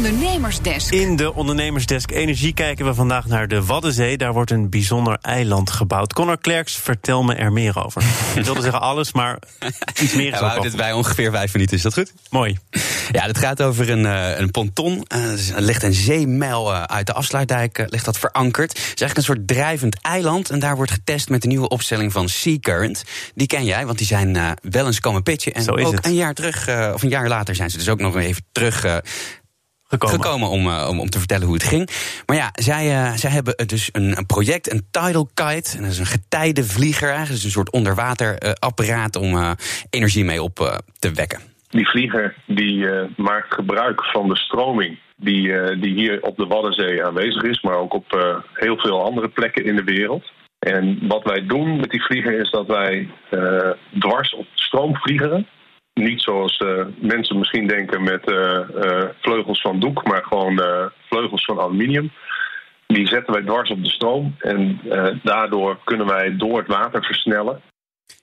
Ondernemersdesk. In de Ondernemersdesk Energie kijken we vandaag naar de Waddenzee. Daar wordt een bijzonder eiland gebouwd. Connor Klerks, vertel me er meer over. Ik wilde zeggen alles, maar iets meer is ja, we houden het bij ongeveer vijf minuten, is dat goed? Mooi. Ja, het gaat over een, uh, een ponton. Uh, er ligt een zeemijl uh, uit de afsluitdijk ligt dat verankerd. Het is eigenlijk een soort drijvend eiland. En daar wordt getest met de nieuwe opstelling van Sea Current. Die ken jij, want die zijn wel eens komen pitchen. En ook het. een jaar terug, of een jaar later zijn ze dus ook nog even terug gekomen, gekomen om, uh, om, om te vertellen hoe het ging. Maar ja, zij, uh, zij hebben dus een, een, project, een tidal kite. En dat is een getijdenvlieger eigenlijk. Dus een soort onderwaterapparaat om uh, energie mee op te wekken. Die vlieger die maakt gebruik van de stroming die, die hier op de Waddenzee aanwezig is, maar ook op heel veel andere plekken in de wereld. En wat wij doen met die vlieger is dat wij dwars op stroom vliegeren niet zoals uh, mensen misschien denken met uh, uh, vleugels van doek, maar gewoon vleugels van aluminium. Die zetten wij dwars op de stroom en daardoor kunnen wij door het water versnellen.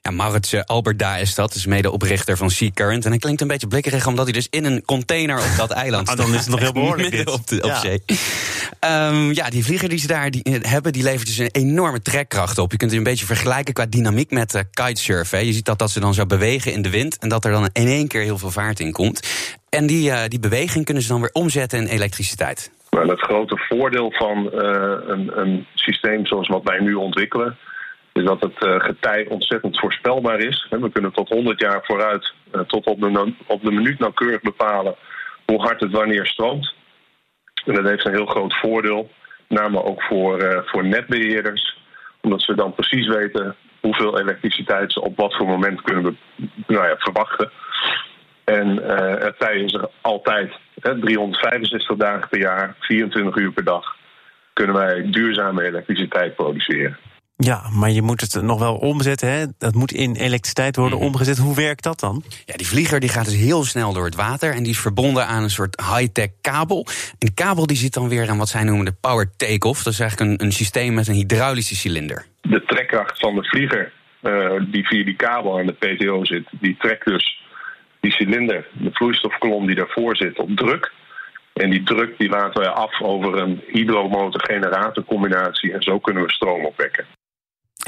Ja, Maurits uh, Alberda is dat, is medeoprichter van Sea Current. En hij klinkt een beetje blikkerig omdat hij dus in een container op dat eiland staat. ah, dan is het nog heel behoorlijk dit. op, de, op ja. zee. Um, ja, die vlieger die ze daar die, eh, hebben, die levert dus een enorme trekkracht op. Je kunt het een beetje vergelijken qua dynamiek met uh, kitesurfen. Je ziet dat, dat ze dan zo bewegen in de wind en dat er dan in één keer heel veel vaart in komt. En die, uh, die beweging kunnen ze dan weer omzetten in elektriciteit. Maar het grote voordeel van een, een systeem zoals wat wij nu ontwikkelen is dat het getij ontzettend voorspelbaar is. We kunnen tot 100 jaar vooruit, tot op de, op de minuut nauwkeurig bepalen hoe hard het wanneer stroomt. En dat heeft een heel groot voordeel, name ook voor, uh, voor netbeheerders, omdat ze dan precies weten hoeveel elektriciteit ze op wat voor moment kunnen nou ja, verwachten. En het tij is er altijd, hè, 365 dagen per jaar, 24 uur per dag, kunnen wij duurzame elektriciteit produceren. Ja, maar je moet het nog wel omzetten. Hè? Dat moet in elektriciteit worden mhm. omgezet. Hoe werkt dat dan? Ja, die vlieger die gaat dus heel snel door het water. En die is verbonden aan een soort high-tech kabel. En die kabel die zit dan weer aan wat zij noemen de power take-off. Dat is eigenlijk een, een systeem met een hydraulische cilinder. De trekkracht van de vlieger uh, die via die kabel aan de PTO zit, die trekt dus die cilinder, de vloeistofkolom die daarvoor zit, op druk. En die druk die laten we af over een hydromotor-generator combinatie. En zo kunnen we stroom opwekken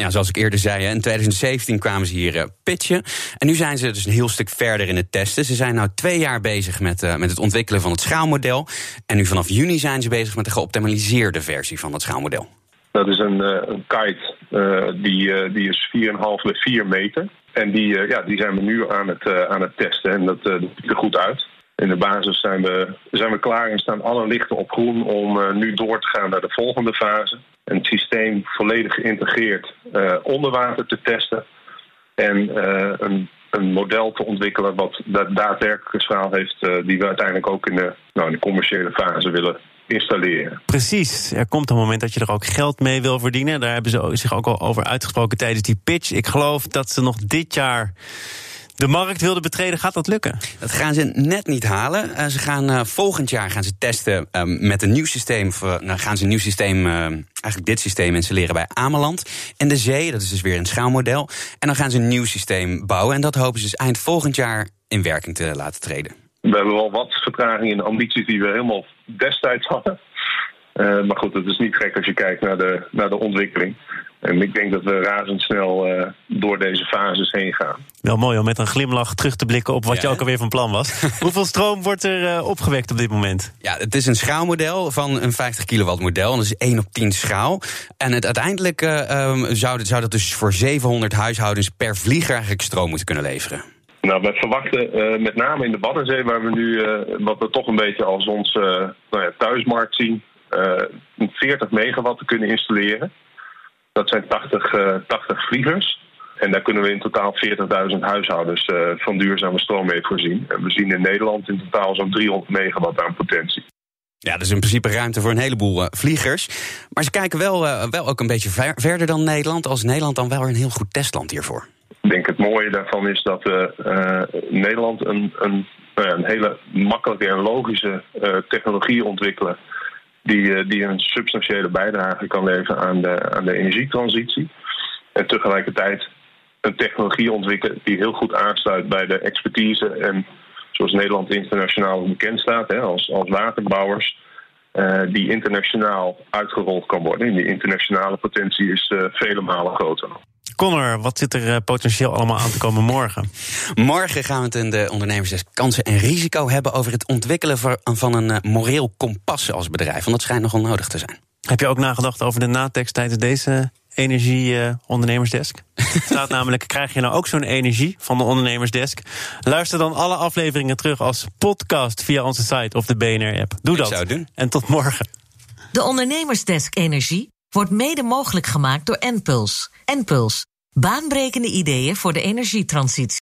ja, zoals ik eerder zei, in 2017 kwamen ze hier uh, pitchen. En nu zijn ze dus een heel stuk verder in het testen. Ze zijn nu twee jaar bezig met, uh, met het ontwikkelen van het schaalmodel. En nu vanaf juni zijn ze bezig met de geoptimaliseerde versie van het schaalmodel. Dat is een, een kite die, die is 4,5 bij 4 meter. En die, ja, die zijn we nu aan het, aan het testen. En dat ziet er goed uit. In de basis zijn we, zijn we klaar en staan alle lichten op groen om nu door te gaan naar de volgende fase een systeem volledig geïntegreerd uh, onder water te testen. En uh, een, een, model te ontwikkelen wat de daadwerkelijke schaal heeft, uh, die we uiteindelijk ook in de, nou, in de commerciële fase willen installeren. Precies. Er komt een moment dat je er ook geld mee wil verdienen. Daar hebben ze zich ook al over uitgesproken tijdens die pitch. Ik geloof dat ze nog dit jaar de markt wilde betreden, gaat dat lukken? Dat gaan ze net niet halen. Uh, ze gaan uh, volgend jaar gaan ze testen uh, met een nieuw systeem. Nou gaan ze een nieuw systeem, eigenlijk dit systeem installeren bij Ameland. En de zee, dat is dus weer een schaalmodel. En dan gaan ze een nieuw systeem bouwen. En dat hopen ze dus eind volgend jaar in werking te laten treden. We hebben wel wat vertraging in de ambities die we helemaal destijds hadden. Maar goed, het is niet gek als je kijkt naar de, naar de ontwikkeling. En ik denk dat we razendsnel uh, door deze fases heen gaan. Wel mooi om met een glimlach terug te blikken op wat ja, je ook alweer van plan was. Hoeveel stroom wordt er uh, opgewekt op dit moment? Ja, het is een schaalmodel van een 50 kilowatt model. Dat is 1 op 10 schaal. En het uiteindelijk uh, um, zou, zou dat dus voor 700 huishoudens per vlieger eigenlijk stroom moeten kunnen leveren. Nou, we verwachten uh, met name in de Waddenzee, waar we nu, wat we toch een beetje als ons nou ja, thuismarkt zien, 40 megawatt te kunnen installeren. Dat zijn 80, uh, 80 vliegers. En daar kunnen we in totaal 40.000 huishoudens uh, van duurzame stroom mee voorzien. En we zien in Nederland in totaal zo'n 300 megawatt aan potentie. Ja, dat is in principe ruimte voor een heleboel uh, vliegers. Maar ze kijken wel, uh, wel ook een beetje ver, verder dan Nederland. Als Nederland dan wel een heel goed testland hiervoor. Ik denk het mooie daarvan is dat Nederland een, een, nou een hele makkelijke en logische technologie ontwikkelen die, eh, die een substantiële bijdrage kan leveren aan de, aan de energietransitie. En tegelijkertijd een technologie ontwikkelen die heel goed aansluit bij de expertise en zoals Nederland internationaal bekend staat, hè, als, als waterbouwers, uh, die internationaal uitgerold kan worden. En die internationale potentie is uh, vele malen groter. Connor, wat zit er uh, potentieel allemaal aan te komen morgen? Morgen gaan we het in de ondernemersdesk kansen en risico hebben over het ontwikkelen van een moreel kompas als bedrijf. Want dat schijnt nogal nodig te zijn. Heb je ook nagedacht over de natekst tijdens deze energie-ondernemersdesk? Uh, staat namelijk, krijg je nou ook zo'n energie van de ondernemersdesk? Luister dan alle afleveringen terug als podcast via onze site of de BNR-app. Doe Ik dat. zou het doen. En tot morgen. De ondernemersdesk energie wordt mede mogelijk gemaakt door Enpuls. Enpuls, baanbrekende ideeën voor de energietransitie.